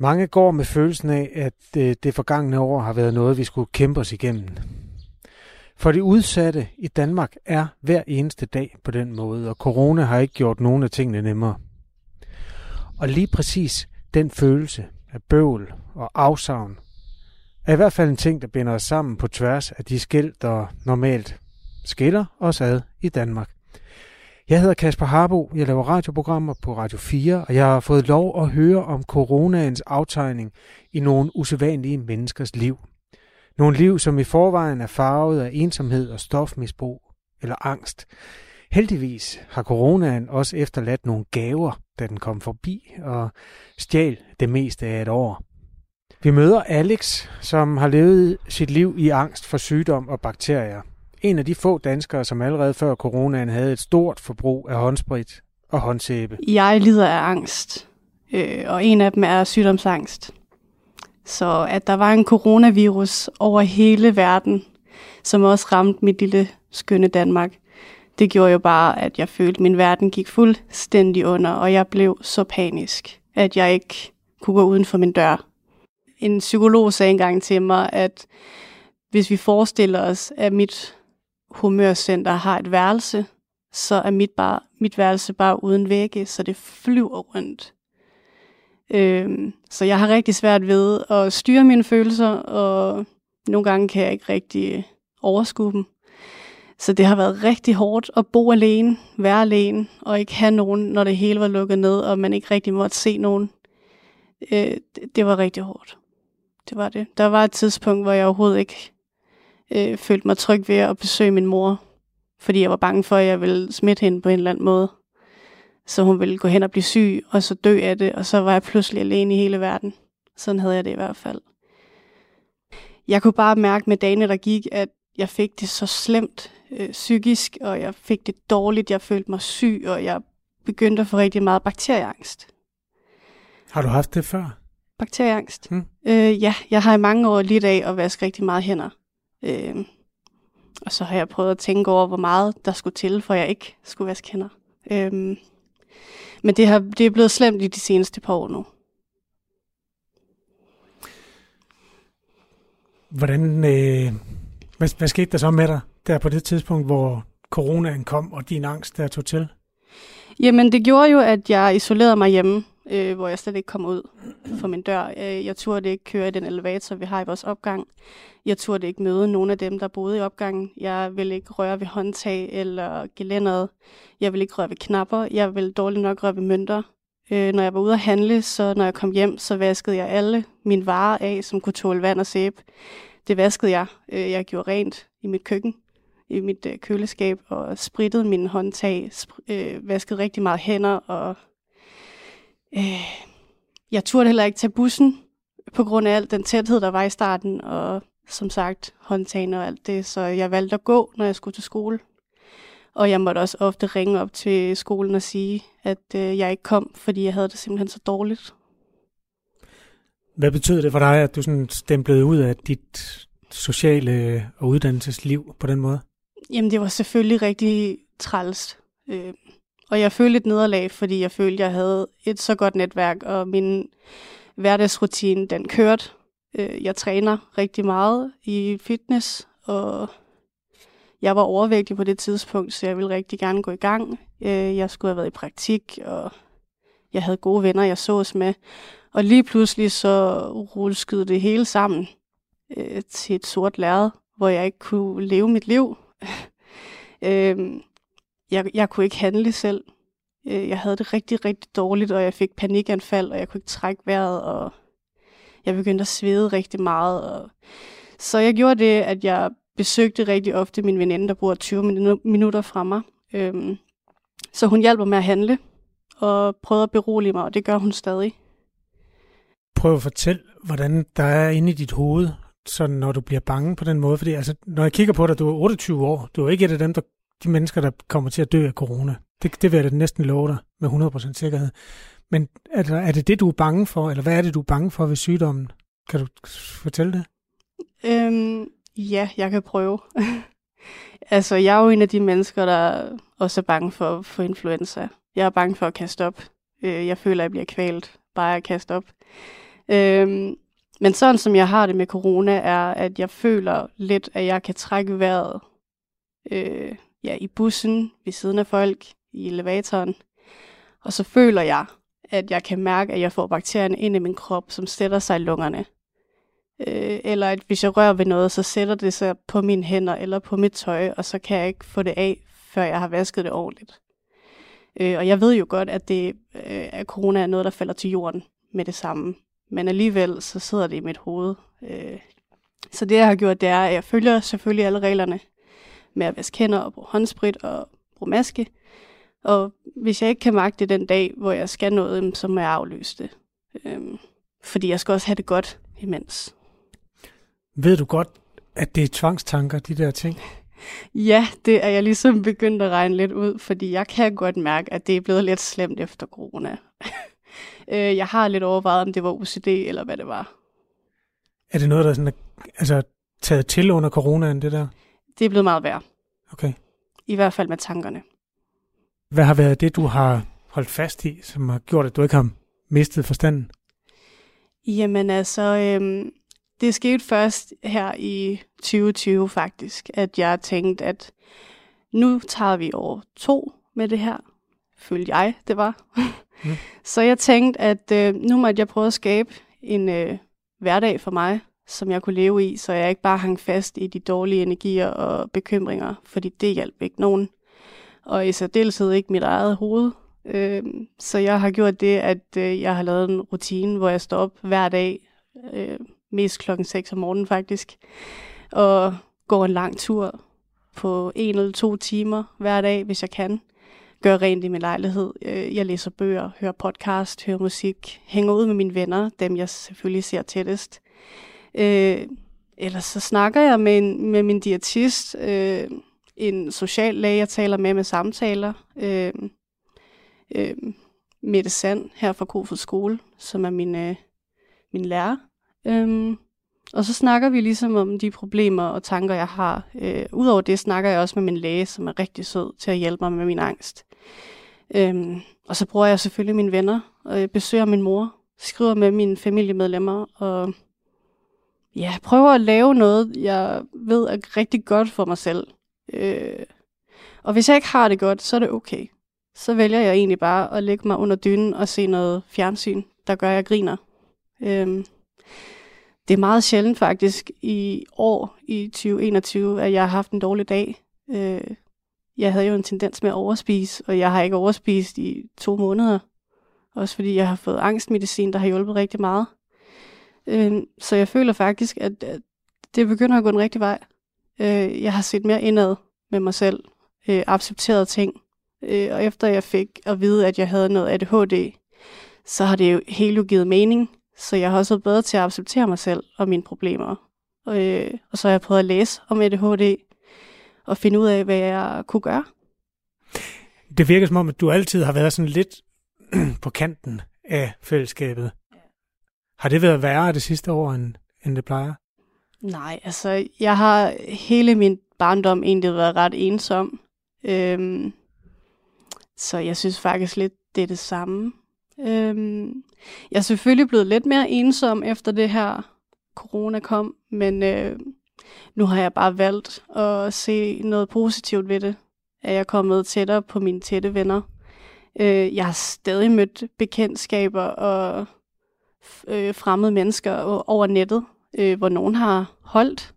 Mange går med følelsen af, at øh, det, forgangne år har været noget, vi skulle kæmpe os igennem. For de udsatte i Danmark er hver eneste dag på den måde, og corona har ikke gjort nogen af tingene nemmere. Og lige præcis den følelse af bøvl og afsavn er i hvert fald en ting, der binder os sammen på tværs af de skæld, der normalt skiller os ad i Danmark. Jeg hedder Kasper Harbo, jeg laver radioprogrammer på Radio 4, og jeg har fået lov at høre om coronaens aftegning i nogle usædvanlige menneskers liv. Nogle liv, som i forvejen er farvet af ensomhed og stofmisbrug eller angst. Heldigvis har coronaen også efterladt nogle gaver, da den kom forbi og stjal det meste af et år. Vi møder Alex, som har levet sit liv i angst for sygdom og bakterier. En af de få danskere, som allerede før coronaen havde et stort forbrug af håndsprit og håndsæbe. Jeg lider af angst, øh, og en af dem er sygdomsangst. Så at der var en coronavirus over hele verden, som også ramte mit lille skønne Danmark, det gjorde jo bare, at jeg følte, at min verden gik fuldstændig under, og jeg blev så panisk, at jeg ikke kunne gå uden for min dør. En psykolog sagde engang til mig, at hvis vi forestiller os, at mit humørcenter har et værelse, så er mit, bare, mit værelse bare uden vægge, så det flyver rundt. Øhm, så jeg har rigtig svært ved at styre mine følelser, og nogle gange kan jeg ikke rigtig overskue dem. Så det har været rigtig hårdt at bo alene, være alene, og ikke have nogen, når det hele var lukket ned, og man ikke rigtig måtte se nogen. Øh, det, det var rigtig hårdt. Det var det. Der var et tidspunkt, hvor jeg overhovedet ikke øh, følte mig tryg ved at besøge min mor, fordi jeg var bange for, at jeg ville smitte hende på en eller anden måde. Så hun ville gå hen og blive syg, og så dø af det, og så var jeg pludselig alene i hele verden. Sådan havde jeg det i hvert fald. Jeg kunne bare mærke med dagene, der gik, at jeg fik det så slemt øh, psykisk, og jeg fik det dårligt, jeg følte mig syg, og jeg begyndte at få rigtig meget bakterieangst. Har du haft det før? Bakterieangst? Hmm. Øh, ja, jeg har i mange år lidt af at vaske rigtig meget hænder. Øh, og så har jeg prøvet at tænke over, hvor meget der skulle til, for jeg ikke skulle vaske hænder. Øh, men det, har, det er blevet slemt i de seneste par år nu. Hvordan, øh, hvad, hvad skete der så med dig der på det tidspunkt, hvor coronaen kom, og din angst der tog til? Jamen, det gjorde jo, at jeg isolerede mig hjemme øh, hvor jeg slet ikke kom ud fra min dør. Øh, jeg turde ikke køre i den elevator, vi har i vores opgang. Jeg turde ikke møde nogen af dem, der boede i opgangen. Jeg ville ikke røre ved håndtag eller gelænderet. Jeg ville ikke røre ved knapper. Jeg ville dårligt nok røre ved mønter. Øh, når jeg var ude at handle, så når jeg kom hjem, så vaskede jeg alle mine varer af, som kunne tåle vand og sæbe. Det vaskede jeg. Øh, jeg gjorde rent i mit køkken i mit øh, køleskab og sprittede mine håndtag, sp- øh, vaskede rigtig meget hænder og Øh, jeg turde heller ikke tage bussen, på grund af al den tæthed, der var i starten, og som sagt håndtagene og alt det, så jeg valgte at gå, når jeg skulle til skole. Og jeg måtte også ofte ringe op til skolen og sige, at øh, jeg ikke kom, fordi jeg havde det simpelthen så dårligt. Hvad betød det for dig, at du sådan stemplede ud af dit sociale og uddannelsesliv på den måde? Jamen, det var selvfølgelig rigtig træls. Øh, og jeg følte et nederlag, fordi jeg følte, jeg havde et så godt netværk, og min hverdagsrutine, den kørte. Øh, jeg træner rigtig meget i fitness, og jeg var overvægtig på det tidspunkt, så jeg ville rigtig gerne gå i gang. Øh, jeg skulle have været i praktik, og jeg havde gode venner, jeg sås med. Og lige pludselig så rulleskede det hele sammen øh, til et sort lærred, hvor jeg ikke kunne leve mit liv. øh, jeg, jeg kunne ikke handle selv. Øh, jeg havde det rigtig, rigtig dårligt, og jeg fik panikanfald, og jeg kunne ikke trække vejret, og jeg begyndte at svede rigtig meget. Og... Så jeg gjorde det, at jeg besøgte rigtig ofte min veninde, der bor 20 minutter fra mig. Øhm, så hun hjælper med at handle, og prøvede at berolige mig, og det gør hun stadig. Prøv at fortælle, hvordan der er inde i dit hoved, sådan når du bliver bange på den måde. Fordi altså, når jeg kigger på dig, du er 28 år, du er ikke et af dem, der de mennesker, der kommer til at dø af corona. Det, det vil jeg da næsten love dig med 100% sikkerhed. Men er det, er det det, du er bange for, eller hvad er det, du er bange for ved sygdommen? Kan du fortælle det? Øhm, ja, jeg kan prøve. altså, jeg er jo en af de mennesker, der også er bange for, for influenza. Jeg er bange for at kaste op. Øh, jeg føler, at jeg bliver kvalt bare at kaste op. Øhm, men sådan som jeg har det med corona, er, at jeg føler lidt, at jeg kan trække vejret øh, ja, i bussen, ved siden af folk, i elevatoren. Og så føler jeg, at jeg kan mærke, at jeg får bakterierne ind i min krop, som sætter sig i lungerne. Øh, eller at hvis jeg rører ved noget, så sætter det sig på mine hænder eller på mit tøj, og så kan jeg ikke få det af, før jeg har vasket det ordentligt. Øh, og jeg ved jo godt, at, det, øh, at corona er noget, der falder til jorden med det samme. Men alligevel, så sidder det i mit hoved. Øh, så det, jeg har gjort, det er, at jeg følger selvfølgelig alle reglerne med at vaske hænder og bruge håndsprit og bruge maske. Og hvis jeg ikke kan magte det den dag, hvor jeg skal noget, så må jeg aflyse det. Øhm, fordi jeg skal også have det godt imens. Ved du godt, at det er tvangstanker, de der ting? Ja, det er jeg ligesom begyndt at regne lidt ud, fordi jeg kan godt mærke, at det er blevet lidt slemt efter corona. Øh, jeg har lidt overvejet, om det var OCD eller hvad det var. Er det noget, der er sådan, altså, taget til under coronaen, det der? Det er blevet meget værd. Okay. I hvert fald med tankerne. Hvad har været det, du har holdt fast i, som har gjort, at du ikke har mistet forstanden? Jamen altså, øhm, det skete først her i 2020 faktisk, at jeg tænkte, at nu tager vi over to med det her. Følte jeg, det var. Mm. Så jeg tænkte, at øh, nu måtte jeg prøve at skabe en øh, hverdag for mig, som jeg kunne leve i, så jeg ikke bare hang fast i de dårlige energier og bekymringer, fordi det hjalp ikke nogen. Og i særdeleshed ikke mit eget hoved. Øh, så jeg har gjort det, at øh, jeg har lavet en rutine, hvor jeg står op hver dag, øh, mest klokken 6 om morgenen faktisk, og går en lang tur på en eller to timer hver dag, hvis jeg kan gør rent i min lejlighed. Øh, jeg læser bøger, hører podcast, hører musik, hænger ud med mine venner, dem jeg selvfølgelig ser tættest. Øh, ellers så snakker jeg med, en, med min diætist, øh, en social læge, jeg taler med med samtaler. Øh, øh, Mette Sand her fra Kofod Skole, som er min, øh, min lærer. Øh, og så snakker vi ligesom om de problemer og tanker, jeg har. Øh, Udover det snakker jeg også med min læge, som er rigtig sød til at hjælpe mig med min angst. Øhm, og så bruger jeg selvfølgelig mine venner, og jeg besøger min mor, skriver med mine familiemedlemmer, og ja, prøver at lave noget, jeg ved er rigtig godt for mig selv. Øh, og hvis jeg ikke har det godt, så er det okay. Så vælger jeg egentlig bare at lægge mig under dynen og se noget fjernsyn, der gør, at jeg griner. Øh, det er meget sjældent faktisk i år, i 2021, at jeg har haft en dårlig dag. Øh, jeg havde jo en tendens med at overspise, og jeg har ikke overspist i to måneder. Også fordi jeg har fået angstmedicin, der har hjulpet rigtig meget. Øh, så jeg føler faktisk, at, det begynder at gå den rigtige vej. Øh, jeg har set mere indad med mig selv, øh, accepteret ting. Øh, og efter jeg fik at vide, at jeg havde noget ADHD, så har det jo helt jo givet mening. Så jeg har også været bedre til at acceptere mig selv og mine problemer. Øh, og så har jeg prøvet at læse om ADHD, og finde ud af, hvad jeg kunne gøre. Det virker som om, at du altid har været sådan lidt på kanten af fællesskabet. Har det været værre det sidste år, end, end det plejer? Nej, altså jeg har hele min barndom egentlig været ret ensom. Øhm, så jeg synes faktisk lidt, det er det samme. Øhm, jeg er selvfølgelig blevet lidt mere ensom efter det her corona kom, men øh, nu har jeg bare valgt at se noget positivt ved det. At jeg er kommet tættere på mine tætte venner. Øh, jeg har stadig mødt bekendtskaber og øh, fremmede mennesker over nettet, øh, hvor nogen har holdt,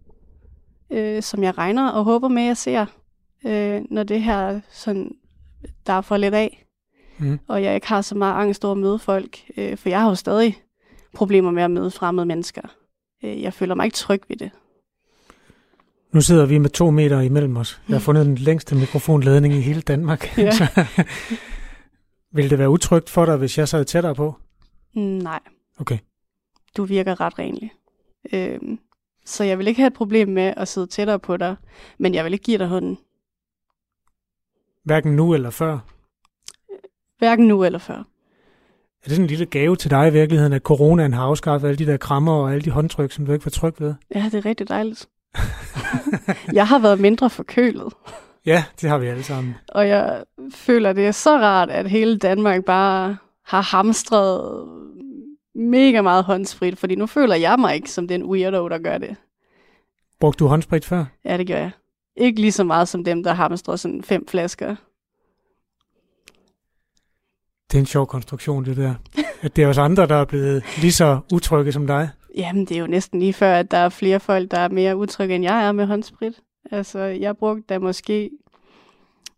øh, som jeg regner og håber med, at jeg ser, øh, når det her sådan, der er for lidt af. Mm. Og jeg ikke har så meget angst over at møde folk, øh, for jeg har jo stadig problemer med at møde fremmede mennesker. Øh, jeg føler mig ikke tryg ved det. Nu sidder vi med to meter imellem os. Jeg har fundet den længste mikrofonledning i hele Danmark. Ja. Vil det være utrygt for dig, hvis jeg sad tættere på? Nej. Okay. Du virker ret renlig. Øhm, så jeg vil ikke have et problem med at sidde tættere på dig, men jeg vil ikke give dig hånden. Hverken nu eller før? Hverken nu eller før. Er det sådan en lille gave til dig i virkeligheden, at coronaen har afskaffet alle de der krammer og alle de håndtryk, som du ikke var tryg ved? Ja, det er rigtig dejligt. jeg har været mindre forkølet. Ja, det har vi alle sammen. Og jeg føler, det er så rart, at hele Danmark bare har hamstret mega meget håndsprit, fordi nu føler jeg mig ikke som den weirdo, der gør det. Brugte du håndsprit før? Ja, det gør jeg. Ikke lige så meget som dem, der hamstrer sådan fem flasker. Det er en sjov konstruktion, det der. At det er os andre, der er blevet lige så utrygge som dig. Jamen, det er jo næsten lige før, at der er flere folk, der er mere utrygge, end jeg er med håndsprit. Altså, jeg brugte da måske...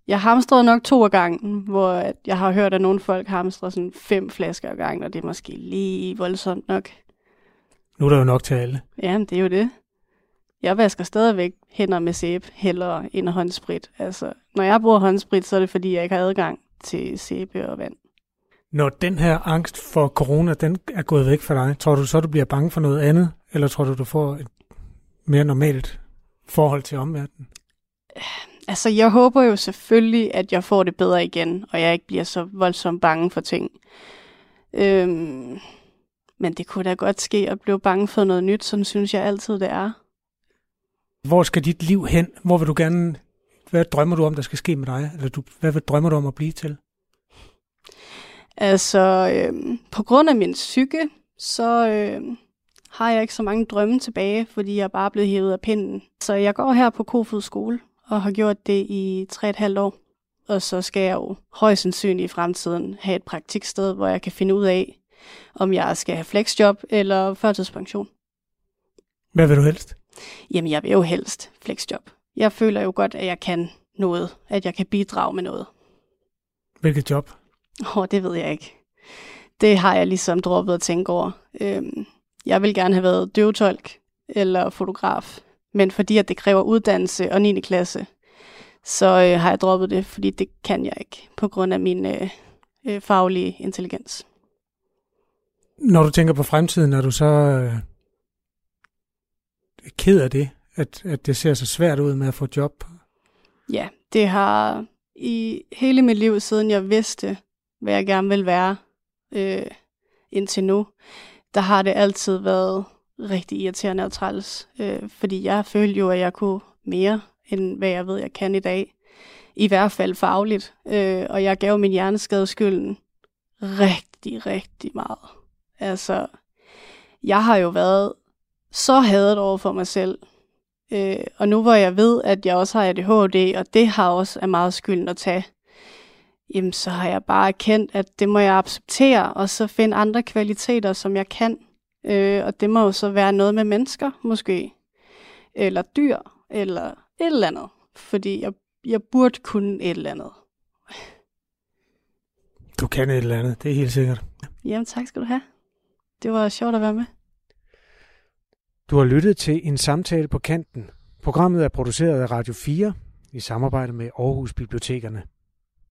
Jeg hamstrede nok to af gangen, hvor jeg har hørt, at nogle folk hamstrer sådan fem flasker ad gangen, og det er måske lige voldsomt nok. Nu er der jo nok til alle. Jamen, det er jo det. Jeg vasker stadigvæk hænder med sæbe, hellere end håndsprit. Altså, når jeg bruger håndsprit, så er det fordi, jeg ikke har adgang til sæbe og vand. Når den her angst for corona, den er gået væk fra dig, tror du så, du bliver bange for noget andet? Eller tror du, du får et mere normalt forhold til omverdenen? Altså, jeg håber jo selvfølgelig, at jeg får det bedre igen, og jeg ikke bliver så voldsomt bange for ting. Øhm, men det kunne da godt ske at blive bange for noget nyt, sådan synes jeg altid, det er. Hvor skal dit liv hen? Hvor vil du gerne... Hvad drømmer du om, der skal ske med dig? Eller du, hvad drømmer du om at blive til? Altså, øhm, på grund af min psyke, så øhm, har jeg ikke så mange drømme tilbage, fordi jeg er bare blevet hævet af pinden. Så jeg går her på Kofod skole og har gjort det i 3,5 år. Og så skal jeg jo højst sandsynligt i fremtiden have et praktiksted, hvor jeg kan finde ud af, om jeg skal have flexjob eller førtidspension. Hvad vil du helst? Jamen, jeg vil jo helst flexjob. Jeg føler jo godt, at jeg kan noget, at jeg kan bidrage med noget. Hvilket job? Åh, oh, det ved jeg ikke. Det har jeg ligesom droppet at tænke over. Øhm, jeg vil gerne have været døvetolk eller fotograf, men fordi at det kræver uddannelse og 9. klasse, så øh, har jeg droppet det, fordi det kan jeg ikke på grund af min øh, øh, faglige intelligens. Når du tænker på fremtiden, er du så øh, ked af det, at, at det ser så svært ud med at få job? Ja, det har i hele mit liv, siden jeg vidste, hvad jeg gerne vil være øh, indtil nu, der har det altid været rigtig irriterende og træls. Øh, fordi jeg følte jo, at jeg kunne mere, end hvad jeg ved, jeg kan i dag. I hvert fald fagligt. Øh, og jeg gav min hjerneskade skylden rigtig, rigtig meget. Altså, jeg har jo været så hadet over for mig selv. Øh, og nu hvor jeg ved, at jeg også har ADHD, og det har også er meget skylden at tage, jamen så har jeg bare erkendt, at det må jeg acceptere, og så finde andre kvaliteter, som jeg kan. Øh, og det må jo så være noget med mennesker, måske. Eller dyr, eller et eller andet. Fordi jeg, jeg burde kunne et eller andet. Du kan et eller andet, det er helt sikkert. Jamen tak skal du have. Det var sjovt at være med. Du har lyttet til en samtale på kanten. Programmet er produceret af Radio 4 i samarbejde med Aarhus Bibliotekerne.